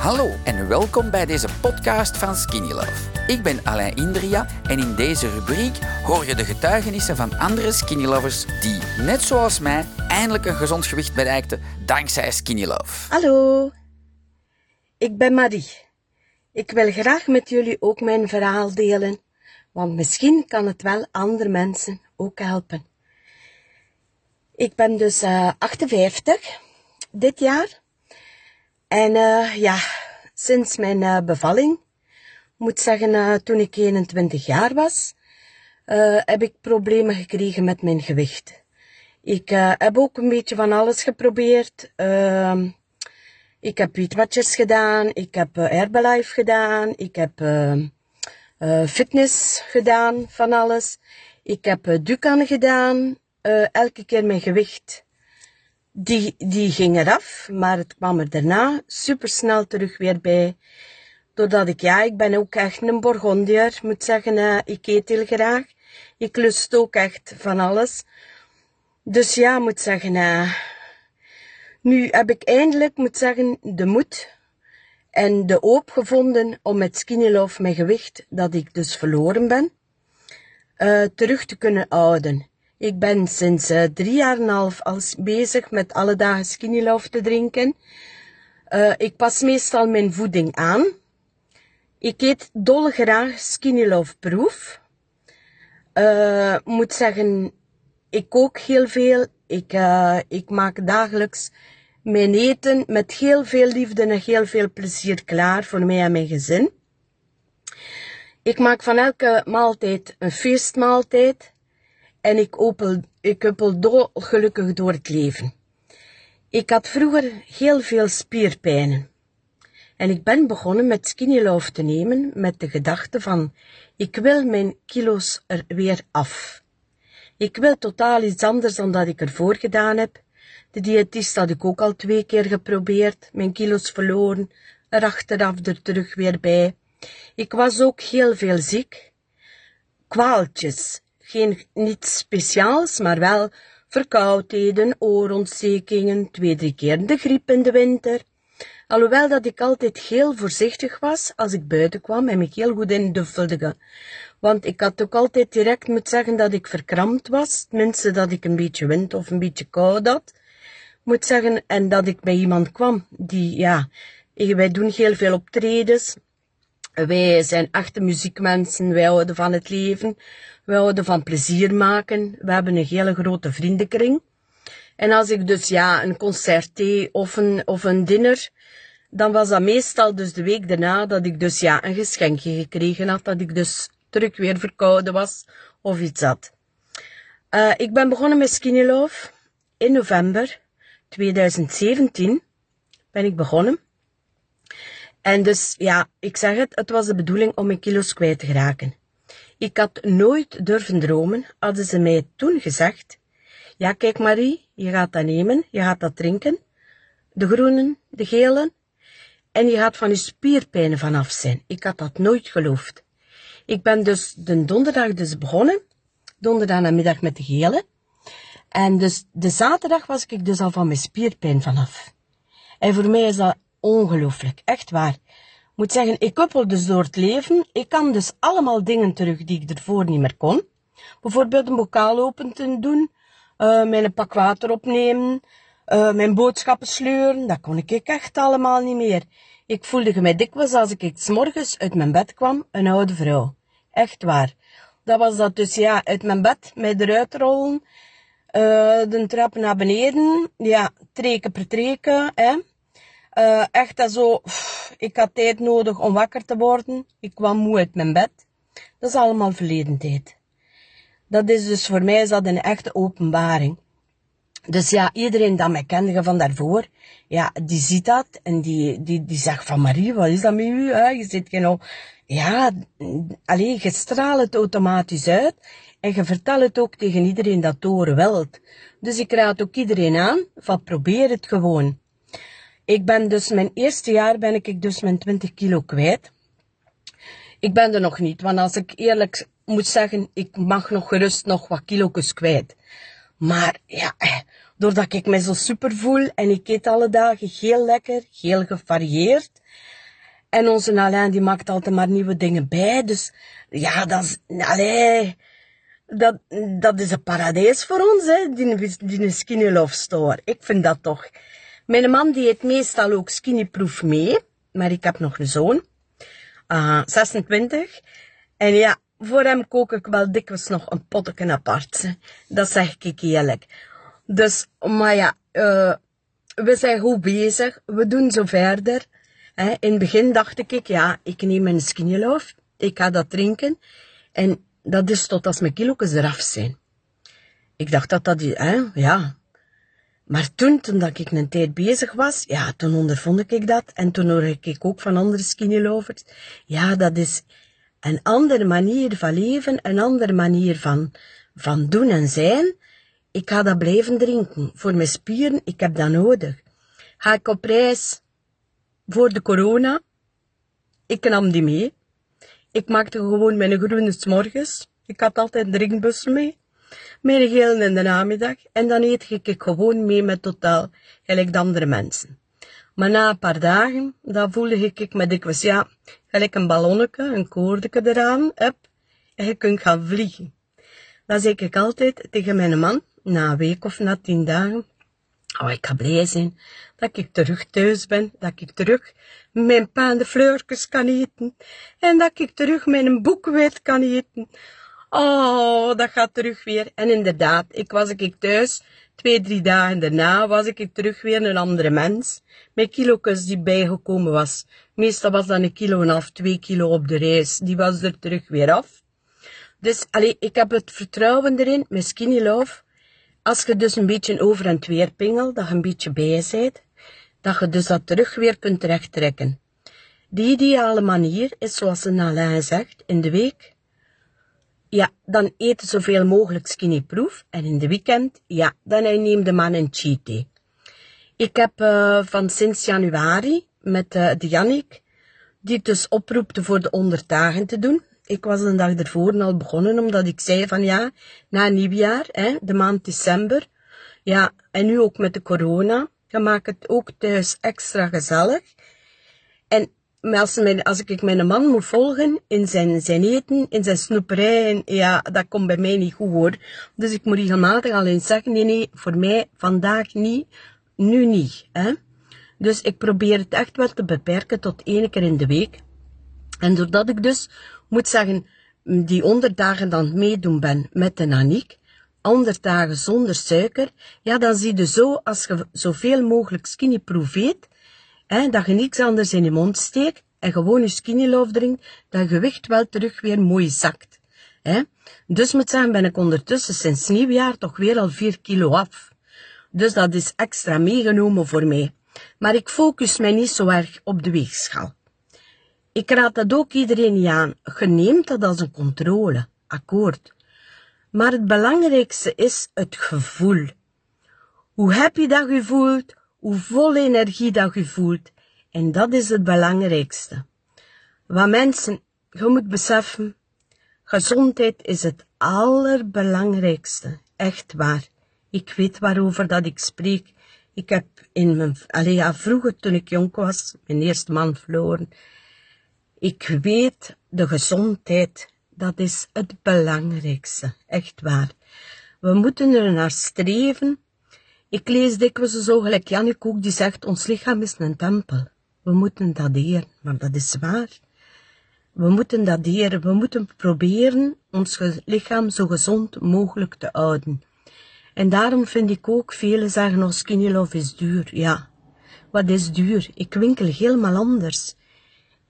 Hallo en welkom bij deze podcast van Skinny Love. Ik ben Alain Indria en in deze rubriek hoor je de getuigenissen van andere Skinny Lovers die, net zoals mij, eindelijk een gezond gewicht bereikten dankzij Skinny Love. Hallo, ik ben Marie. Ik wil graag met jullie ook mijn verhaal delen, want misschien kan het wel andere mensen ook helpen. Ik ben dus uh, 58 dit jaar en uh, ja, sinds mijn uh, bevalling, moet zeggen uh, toen ik 21 jaar was, heb ik problemen gekregen met mijn gewicht. Ik heb ook een beetje van alles geprobeerd. Ehm, ik heb Watchers gedaan, ik heb Herbalife gedaan, ik heb fitness gedaan, van alles. Ik heb Dukan gedaan, elke keer mijn gewicht die, die ging eraf, maar het kwam er daarna supersnel terug weer bij. Doordat ik, ja, ik ben ook echt een Bourgondier, moet zeggen, uh, ik eet heel graag. Ik lust ook echt van alles. Dus ja, moet zeggen, uh, nu heb ik eindelijk, moet zeggen, de moed en de hoop gevonden om met Skinny Love mijn gewicht, dat ik dus verloren ben, uh, terug te kunnen houden. Ik ben sinds uh, drie jaar en half al bezig met alle dagen Skinny Love te drinken. Uh, ik pas meestal mijn voeding aan. Ik eet dolgraag Skinny Love proef. Uh, moet zeggen, ik kook heel veel. Ik, ik maak dagelijks mijn eten met heel veel liefde en heel veel plezier klaar voor mij en mijn gezin. Ik maak van elke maaltijd een feestmaaltijd en ik, opel, ik huppel dolgelukkig door het leven. Ik had vroeger heel veel spierpijnen. En ik ben begonnen met skinny love te nemen met de gedachte van, ik wil mijn kilo's er weer af. Ik wil totaal iets anders dan dat ik ervoor gedaan heb. De diëtist had ik ook al twee keer geprobeerd, mijn kilo's verloren, er achteraf er terug weer bij. Ik was ook heel veel ziek. Kwaaltjes, geen, niets speciaals, maar wel verkoudheden, oorontstekingen, twee, drie keer de griep in de winter. Alhoewel dat ik altijd heel voorzichtig was als ik buiten kwam en me heel goed induffelde. Want ik had ook altijd direct moeten zeggen dat ik verkrampt was, tenminste dat ik een beetje wind of een beetje koud had. Moet zeggen, en dat ik bij iemand kwam die, ja, wij doen heel veel optredens. Wij zijn echte muziekmensen, wij houden van het leven. We houden van plezier maken. We hebben een hele grote vriendenkring. En als ik dus ja, een concert of een, of een dinner, dan was dat meestal dus de week daarna dat ik dus ja, een geschenkje gekregen had, dat ik dus terug weer verkouden was of iets had. Uh, ik ben begonnen met Skinny Love in november 2017 ben ik begonnen. En dus ja, ik zeg het, het was de bedoeling om mijn kilo's kwijt te geraken. Ik had nooit durven dromen, hadden ze mij toen gezegd. Ja, kijk Marie, je gaat dat nemen, je gaat dat drinken. De groenen, de gele. En je gaat van je spierpijnen vanaf zijn. Ik had dat nooit geloofd. Ik ben dus de donderdag dus begonnen. Donderdag namiddag met de gele. En dus de zaterdag was ik dus al van mijn spierpijn vanaf. En voor mij is dat ongelooflijk. Echt waar moet zeggen, ik kuppel dus door het leven. Ik kan dus allemaal dingen terug die ik ervoor niet meer kon. Bijvoorbeeld een bokaal open te doen, uh, mijn pak water opnemen, uh, mijn boodschappen sleuren. Dat kon ik echt allemaal niet meer. Ik voelde mij dikwijls als ik s morgens uit mijn bed kwam, een oude vrouw. Echt waar. Dat was dat dus, ja, uit mijn bed, mij eruit rollen, uh, de trap naar beneden, ja, treken per treken, hè. Uh, echt zo, ik had tijd nodig om wakker te worden. Ik kwam moe uit mijn bed. Dat is allemaal verleden tijd. Dat is dus voor mij is dat een echte openbaring. Dus ja, iedereen dat mij kende van daarvoor, ja, die ziet dat en die, die, die zegt van Marie, wat is dat met u? Je zit ja, alleen je straalt het automatisch uit en je vertelt het ook tegen iedereen dat horen wilt. Dus ik raad ook iedereen aan van probeer het gewoon. Ik ben dus, mijn eerste jaar ben ik dus mijn 20 kilo kwijt. Ik ben er nog niet, want als ik eerlijk moet zeggen, ik mag nog gerust nog wat kilo's kwijt. Maar ja, eh, doordat ik me zo super voel en ik eet alle dagen heel lekker, heel gevarieerd. En onze Alain die maakt altijd maar nieuwe dingen bij. Dus ja, dat is, allee, dat, dat is een paradijs voor ons, hè, die, die Skinny Love Store. Ik vind dat toch. Mijn man die eet meestal ook skinnyproof mee, maar ik heb nog een zoon, uh, 26. En ja, voor hem kook ik wel dikwijls nog een potje apart. Dat zeg ik eerlijk. Dus, maar ja, uh, we zijn goed bezig. We doen zo verder. In het begin dacht ik, ja, ik neem een skinny love. Ik ga dat drinken. En dat is tot als mijn kilo's eraf zijn. Ik dacht dat dat, hè, ja. Maar toen, toen dat ik een tijd bezig was, ja, toen ondervond ik dat. En toen hoorde ik ook van andere skinny lovers. Ja, dat is een andere manier van leven, een andere manier van, van doen en zijn. Ik ga dat blijven drinken. Voor mijn spieren, ik heb dat nodig. Ga ik op reis voor de corona? Ik nam die mee. Ik maakte gewoon mijn groene s'morgens. Ik had altijd een drinkbus mee. Mijn geel in de namiddag. En dan eet ik gewoon mee met totaal, gelijk de andere mensen. Maar na een paar dagen, dan voelde ik me dikwijls, ja, gelijk een ballonnetje, een koordje eraan, heb, en je kunt gaan vliegen. Dan zeg ik altijd tegen mijn man, na een week of na tien dagen, oh, ik ga blij zijn dat ik terug thuis ben, dat ik terug mijn pain de fleurtjes kan eten, en dat ik terug mijn boekweit kan eten. Oh, dat gaat terug weer. En inderdaad, ik was ik thuis, twee, drie dagen daarna was ik terug weer een andere mens. Mijn kilo's die bijgekomen was. Meestal was dat een kilo en een half, twee kilo op de reis. Die was er terug weer af. Dus, allee, ik heb het vertrouwen erin, met Skinny Love. Als je dus een beetje over en weer pingelt, dat je een beetje bij bent, dat je dus dat terug weer kunt terechttrekken. Die ideale manier is, zoals Alain zegt, in de week ja, dan eten zoveel mogelijk skinnyproof. En in de weekend, ja, dan neem de man een cheat day. Ik heb uh, van sinds januari met uh, de die dus oproepte voor de 100 dagen te doen. Ik was een dag ervoor al begonnen, omdat ik zei van ja, na nieuwjaar, hè, de maand december, ja, en nu ook met de corona, je maakt het ook thuis extra gezellig. Als, mijn, als ik mijn man moet volgen in zijn, zijn eten, in zijn snoeperij, ja, dat komt bij mij niet goed hoor. Dus ik moet regelmatig alleen zeggen, nee, nee, voor mij vandaag niet, nu niet. Hè? Dus ik probeer het echt wel te beperken tot één keer in de week. En doordat ik dus, moet zeggen, die honderd dagen dan meedoen ben met de Aniek, 100 dagen zonder suiker, ja, dan zie je zo, als je zoveel mogelijk skinny proefeert, Dat je niks anders in je mond steekt en gewoon je skinny love drinkt, dat je gewicht wel terug weer mooi zakt. Hè. Dus moet zeggen, ben ik ondertussen sinds nieuwjaar toch weer al 4 kilo af. Dus dat is extra meegenomen voor mij. Maar ik focus mij niet zo erg op de weegschaal. Ik raad dat ook iedereen niet aan. Je neemt dat als een controle, akkoord. Maar het belangrijkste is het gevoel. Hoe happy dat je voelt, hoe vol energie dat je voelt. En dat is het belangrijkste. Wat mensen, je moet beseffen, gezondheid is het allerbelangrijkste. Echt waar. Ik weet waarover dat ik spreek. Ik heb in mijn, allee, ja, vroeger toen ik jong was, mijn eerste man verloren. Ik weet, de gezondheid, dat is het belangrijkste. Echt waar. We moeten er naar streven ik lees dikwijls zo gelijk Jannik ook, die zegt, ons lichaam is een tempel. We moeten dat eren, maar dat is waar. We moeten dat eren, we moeten proberen ons lichaam zo gezond mogelijk te houden. En daarom vind ik ook, velen zeggen, oh, skinny is duur. Ja, wat is duur? Ik winkel helemaal anders.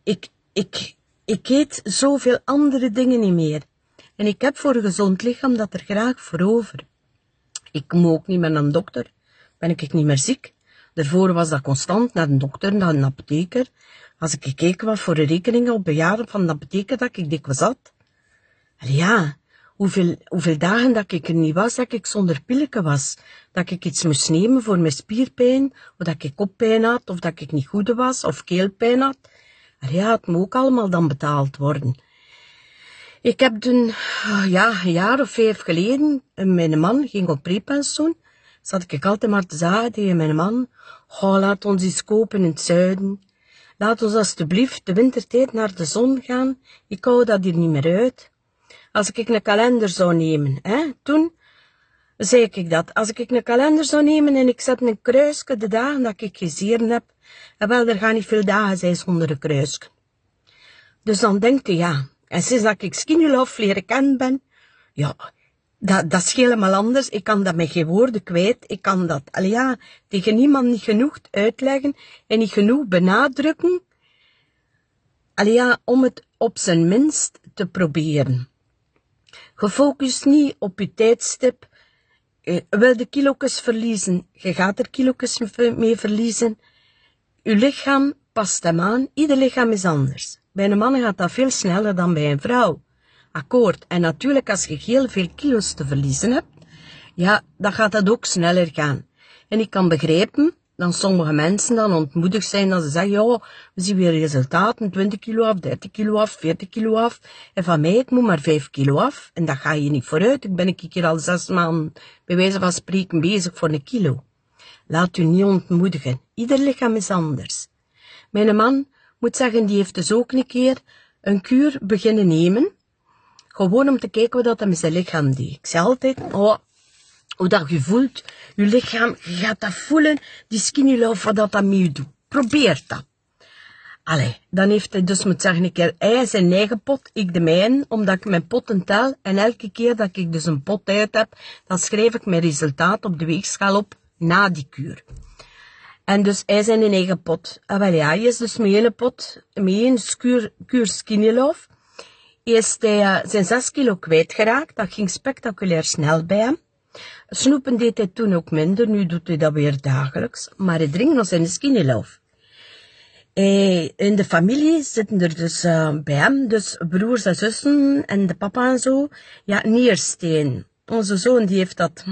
Ik, ik, ik eet zoveel andere dingen niet meer. En ik heb voor een gezond lichaam dat er graag voor over. Ik moet ook niet met een dokter. Ben ik niet meer ziek. Daarvoor was dat constant naar een dokter, naar een apotheker. Als ik keek wat voor rekeningen op bejaarden van de apotheker dat ik dikwijls had. En ja, hoeveel, hoeveel dagen dat ik er niet was, dat ik zonder pilletje was. Dat ik iets moest nemen voor mijn spierpijn, of dat ik koppijn had, of dat ik niet goed was, of keelpijn had. En ja, het moet ook allemaal dan betaald worden. Ik heb toen, ja, een jaar of vijf geleden, mijn man ging op prepensioen. Zat ik altijd maar te zeggen tegen mijn man, oh, laat ons eens kopen in het zuiden. Laat ons alstublieft de wintertijd naar de zon gaan. Ik hou dat hier niet meer uit. Als ik een kalender zou nemen, hè, toen zei ik dat. Als ik een kalender zou nemen en ik zet een kruisje de dagen dat ik gezien heb, en wel, er gaan niet veel dagen zijn zonder een kruisje. Dus dan denkt je, ja, en sinds dat ik Skinny Love leren kennen ben, ja, dat, dat is helemaal anders. Ik kan dat met geen woorden kwijt. Ik kan dat, al ja, tegen niemand niet genoeg uitleggen en niet genoeg benadrukken. Al ja, om het op zijn minst te proberen. Gefocust niet op je tijdstip. Je eh, wil de kilo's verliezen, je gaat er kilo's mee verliezen. Je lichaam past hem aan. Ieder lichaam is anders. Bij een man gaat dat veel sneller dan bij een vrouw. Akkoord. En natuurlijk, als je heel veel kilo's te verliezen hebt, ja, dan gaat dat ook sneller gaan. En ik kan begrijpen dat sommige mensen dan ontmoedigd zijn dat ze zeggen, ja, we zien weer resultaten, 20 kilo af, 30 kilo af, 40 kilo af. En van mij, ik moet maar 5 kilo af. En dat ga je niet vooruit. Ik ben een keer al zes maanden, bij wijze van spreken, bezig voor een kilo. Laat u niet ontmoedigen. Ieder lichaam is anders. Mijn man moet zeggen, die heeft dus ook een keer een kuur beginnen nemen. Gewoon om te kijken wat dat met zijn lichaam deed. Ik zei altijd, oh, hoe dat je voelt, je lichaam, je gaat dat voelen, die skinny love, wat dat, dat met je doet. Probeer dat. Allee, dan heeft hij dus moet zeggen, een keer hij zijn eigen pot, ik de mijne, omdat ik mijn potten tel. En elke keer dat ik dus een pot uit heb, dan schrijf ik mijn resultaat op de weegschaal op na die kuur. En dus hij zijn in eigen pot. Ah, wel ja, hij is dus met een pot, met een kuur, kuur skinny love. Is hij uh, zijn 6 kilo kwijtgeraakt. Dat ging spectaculair snel bij hem. Snoepen deed hij toen ook minder, nu doet hij dat weer dagelijks. Maar hij drinkt nog zijn. Hij, in de familie zitten er dus uh, bij hem, dus broers en zussen en de papa en zo. Ja, Niersteen. Onze zoon die heeft dat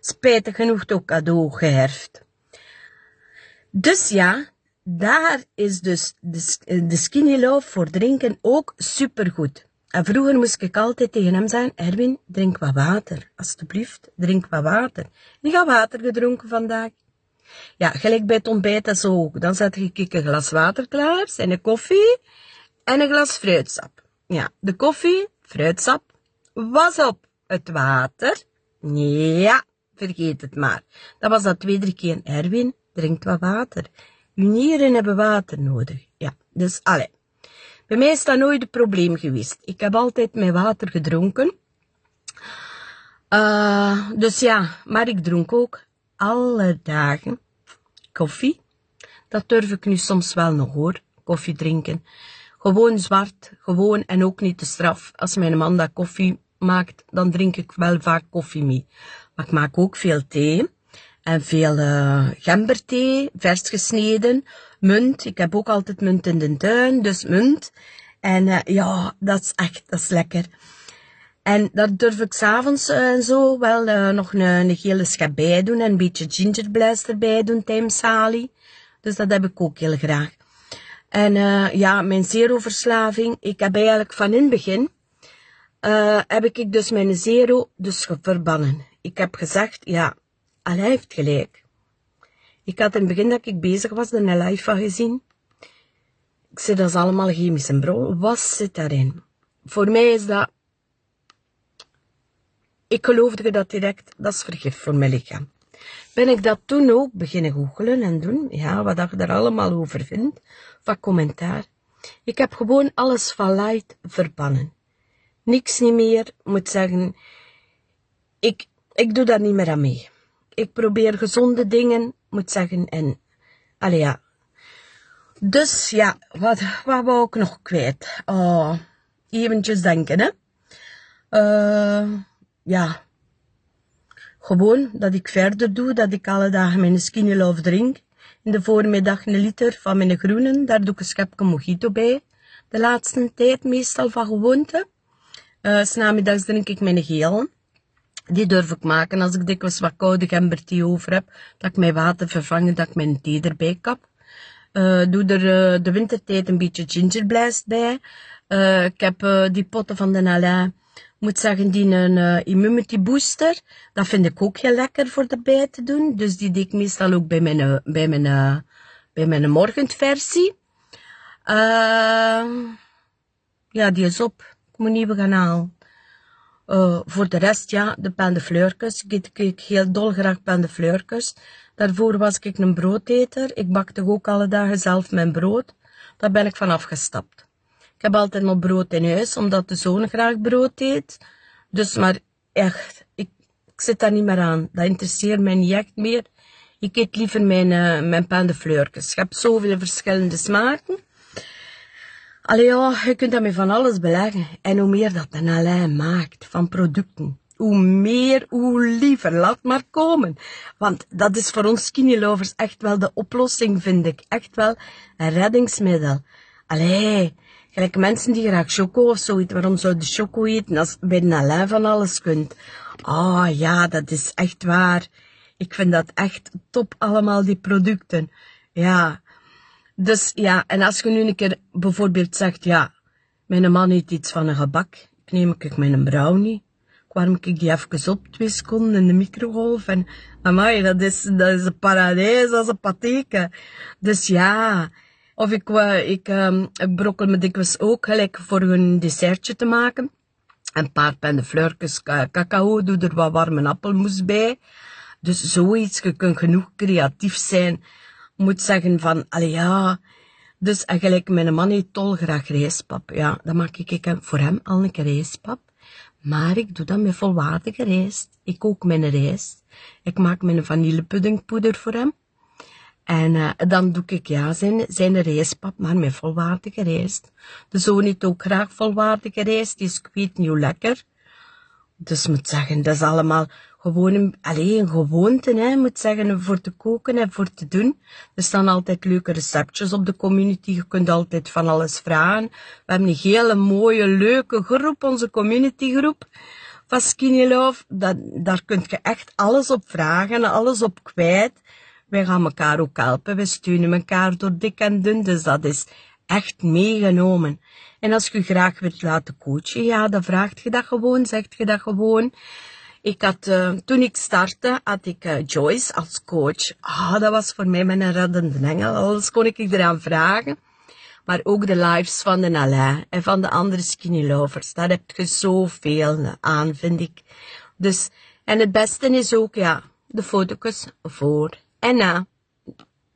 spijtig genoeg ook cadeau geherfd. Dus ja, daar is dus de, de skinny love voor drinken ook supergoed. En vroeger moest ik altijd tegen hem zeggen, Erwin, drink wat water. Alsjeblieft, drink wat water. En ik water gedronken vandaag. Ja, gelijk bij het ontbijt dat zo ook. Dan zet ik een glas water klaar, en een koffie en een glas fruitsap. Ja, de koffie, fruitsap, was op. Het water, ja, vergeet het maar. Dat was dat twee, drie keer. Erwin, drink wat water. Nieren hebben water nodig. Ja, dus alle. Bij mij is dat nooit een probleem geweest. Ik heb altijd mijn water gedronken. Uh, dus ja, maar ik dronk ook alle dagen koffie. Dat durf ik nu soms wel nog hoor, koffie drinken. Gewoon zwart, gewoon en ook niet te straf. Als mijn man dat koffie maakt, dan drink ik wel vaak koffie mee. Maar ik maak ook veel thee en veel uh, gemberthee, vers gesneden, munt. Ik heb ook altijd munt in de tuin, dus munt. En uh, ja, dat is echt, dat is lekker. En dat durf ik s'avonds uh, zo wel nog een, een gele schep bij doen en een beetje gingerblaster erbij doen tijdens Sali. Dus dat heb ik ook heel graag. En ja, mijn zero-verslaving, ik heb eigenlijk van in het begin, heb ik dus mijn zero dus verbannen. Ik heb gezegd, ja, hij heeft gelijk. Ik had in het begin dat ik bezig was, de van gezien. Ik zei, dat is allemaal chemische bron. Wat zit daarin? Voor mij is dat... Ik geloofde dat direct, dat is vergif voor mijn lichaam. Ben ik dat toen ook beginnen googelen en doen, ja, wat ik er allemaal over vind, van commentaar. Ik heb gewoon alles van light verbannen. Niks niet meer, moet zeggen, ik, ik doe daar niet meer aan mee ik probeer gezonde dingen, moet zeggen, en, allee ja. Dus ja, wat, wat wou ik nog kwijt? Oh, eventjes denken, hè. Uh, ja. Gewoon dat ik verder doe, dat ik alle dagen mijn skinny love drink. In de voormiddag een liter van mijn groenen, daar doe ik een schepje mojito bij. De laatste tijd meestal van gewoonte. Uh, drink ik mijn geel. Die durf ik maken als ik dikwijls wat koude gemberthee over heb. Dat ik mijn water vervangen, dat ik mijn thee erbij kap. Uh, doe er uh, de wintertijd een beetje gingerblast bij. Uh, ik heb die potten van de Alain, moet zeggen, die een immunity booster. Dat vind ik ook heel lekker voor erbij te doen. Dus die deed ik meestal ook bij mijn, bij mijn, bij mijn ja, die is op. Ik moet nieuwe gaan halen. Voor de rest, ja, de pendefleurkes. Ik eet heel dol graag pendefleurkes. Daarvoor was ik een broodeter. Ik bakte ook alle dagen zelf mijn brood. Daar ben ik van afgestapt. Ik heb altijd nog brood in huis, omdat de zoon graag brood eet. Dus, maar echt, ik, ik zit daar niet meer aan. Dat interesseert mij niet echt meer. Ik eet liever mijn, uh, mijn fleurkes. Ik heb zoveel verschillende smaken. Allee ja, je kunt daarmee van alles beleggen. En hoe meer dat een Alain maakt van producten, hoe meer, hoe liever. Laat maar komen. Want dat is voor ons skinny lovers echt wel de oplossing, vind ik. Echt wel een reddingsmiddel. Allee, gelijk mensen die graag choco of zoiets. Waarom zou de choco eten als je bij een van alles kunt? Ah oh, ja, dat is echt waar. Ik vind dat echt top allemaal, die producten. Ja. Dus ja, en als je nu een keer bijvoorbeeld zegt, ja, mijn man eet iets van een gebak. Ik neem ik mijn brownie warm ik die even op, twee seconden in de microgolf. En, amai, dat is, dat is een paradijs als een patheke. Dus ja, of ik, ik, um, ik brokkel me dikwijls ook gelijk voor een dessertje te maken. Een paar pendefleurkes cacao, doe er wat warme appelmoes bij. Dus zoiets, je kunt genoeg creatief zijn. Moet zeggen van, allee ja, dus eigenlijk mijn man eet tol graag rijstpap. Ja, dan maak ik voor hem al een keer rijstpap. Maar ik doe dat met volwaardige rijst. Ik kook mijn rijst. Ik maak mijn vanillepuddingpoeder voor hem. En uh, dan doe ik ja, zijn, zijn rijstpap, maar met volwaardige rijst. De zoon eet ook graag volwaardige rijst, die is ik niet hoe lekker. Dus moet zeggen, dat is allemaal gewoon een, een gewoonte, hè, moet zeggen, voor te koken en voor te doen. Er staan altijd leuke receptjes op de community. Je kunt altijd van alles vragen. We hebben een hele mooie, leuke groep, onze communitygroep van Skinny Love. Dat, daar kun je echt alles op vragen, alles op kwijt. Wij gaan elkaar ook helpen. We steunen elkaar door dik en dun. Dus dat is echt meegenomen. En als je graag wilt laten coachen, ja, dan vraagt je dat gewoon, zegt je dat gewoon. Ik had, uh, toen ik startte, had ik uh, Joyce als coach. Ah, dat was voor mij mijn reddende engel. Alles kon ik eraan vragen. Maar ook de lives van de Alain en van de andere skinny lovers. Daar heb je zoveel aan, vind ik. Dus, en het beste is ook, ja, de foto's voor en na.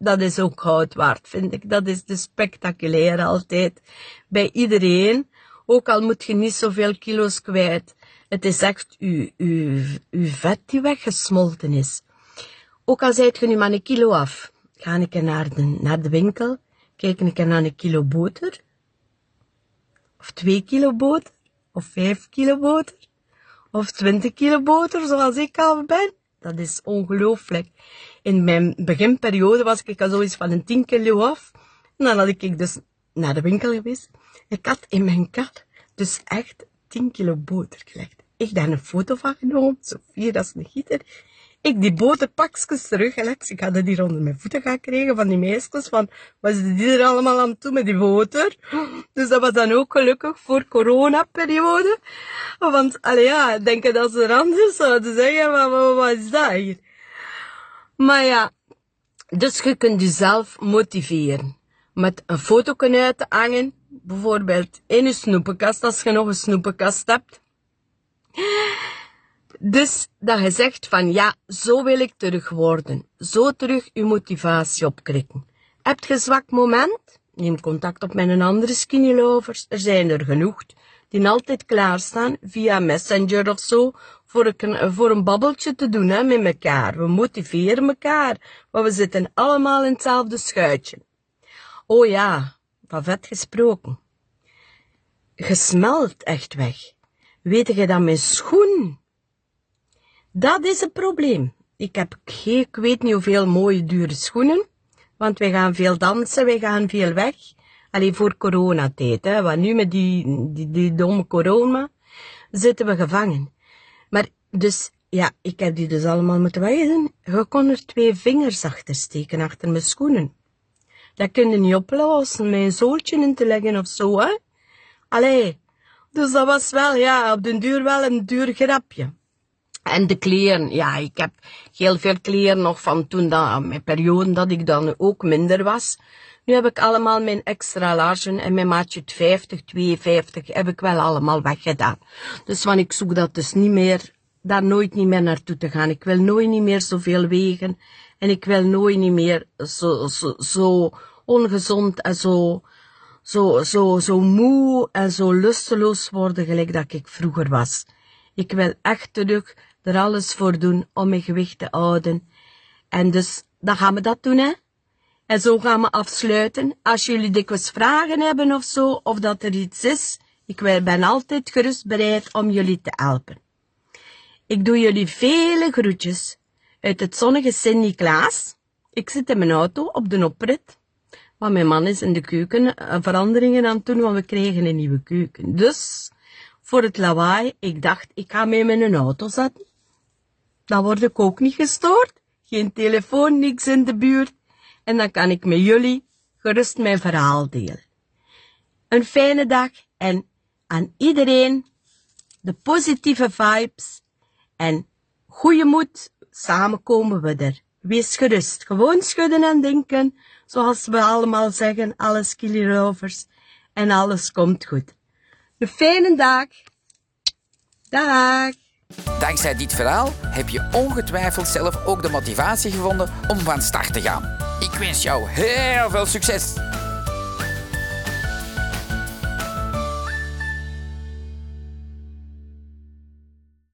Dat is ook goud waard, vind ik. Dat is de spectaculair altijd. Bij iedereen. Ook al moet je niet zoveel kilo's kwijt. Het is echt uw, vet die weggesmolten is. Ook al zijt je nu maar een kilo af, ga ik naar de, naar de winkel, kijk ik naar een kilo boter, of twee kilo boter, of vijf kilo boter, of twintig kilo boter, zoals ik al ben. Dat is ongelooflijk. In mijn beginperiode was ik al zoiets van een 10 kilo af. En dan had ik dus naar de winkel geweest. Ik had in mijn kar dus echt 10 kilo boter gelegd. Ik daar een foto van genomen. Sofie, dat is een gieter. Ik die boterpakjes teruggelegd. Ik had die onder mijn voeten gaan krijgen van die meisjes. Van, wat ze die er allemaal aan toe met die boter? Dus dat was dan ook gelukkig voor corona-periode. Want, allee ja, denken dat ze er anders zouden zeggen. Maar wat, wat is dat hier? Maar ja, dus je kunt jezelf motiveren. Met een foto uit te hangen. Bijvoorbeeld in je snoepenkast, als je nog een snoepenkast hebt. Dus dat je zegt van ja, zo wil ik terug worden. Zo terug je motivatie opkrikken. Heb je zwak moment? Neem contact op met een andere skinny lovers. Er zijn er genoeg die altijd klaarstaan via Messenger of zo voor een, voor een babbeltje te doen hè, met elkaar. We motiveren elkaar, maar we zitten allemaal in hetzelfde schuitje. Oh ja, van vet gesproken. Gesmelt echt weg. Weet je dat mijn schoen dat is een probleem. Ik heb geen, ik weet niet hoeveel mooie dure schoenen. Want wij gaan veel dansen, wij gaan veel weg. Alleen voor coronatijd, hè. Want nu met die, die, die domme corona zitten we gevangen. Dus, ja, ik heb die dus allemaal moeten wijzen. Je kon er twee vingers achter steken, achter mijn schoenen. Dat kun je niet oplossen met een zooltje in te leggen of zo, hè. Allee. Dus dat was wel, ja, op den duur wel een duur grapje. En de kleren, ja, ik heb heel veel kleren nog van toen, dat, mijn periode dat ik dan ook minder was. Nu heb ik allemaal mijn extra largen en mijn maatje 50, 52 heb ik wel allemaal weggedaan. Dus want ik zoek dat dus niet meer, daar nooit niet meer naartoe te gaan. Ik wil nooit niet meer zoveel wegen en ik wil nooit niet meer zo, zo, zo ongezond en zo, zo, zo, zo moe en zo lusteloos worden gelijk dat ik vroeger was. Ik wil echt terug er alles voor doen om mijn gewicht te houden. En dus, dan gaan we dat doen, hè. En zo gaan we afsluiten. Als jullie dikwijls vragen hebben of zo, of dat er iets is, ik ben altijd gerust bereid om jullie te helpen. Ik doe jullie vele groetjes uit het zonnige Sint-Niklaas. Ik zit in mijn auto op de oprit. Want mijn man is in de keuken eh, veranderingen aan het doen, want we kregen een nieuwe keuken. Dus, voor het lawaai, ik dacht, ik ga mee in mijn auto zetten. Dan word ik ook niet gestoord. Geen telefoon, niks in de buurt. En dan kan ik met jullie gerust mijn verhaal delen. Een fijne dag en aan iedereen de positieve vibes en goede moed. Samen komen we er. Wees gerust. Gewoon schudden en denken. Zoals we allemaal zeggen, alle skilly rovers. En alles komt goed. Een fijne dag. Dag. Dankzij dit verhaal heb je ongetwijfeld zelf ook de motivatie gevonden om van start te gaan. Ik wens jou heel veel succes!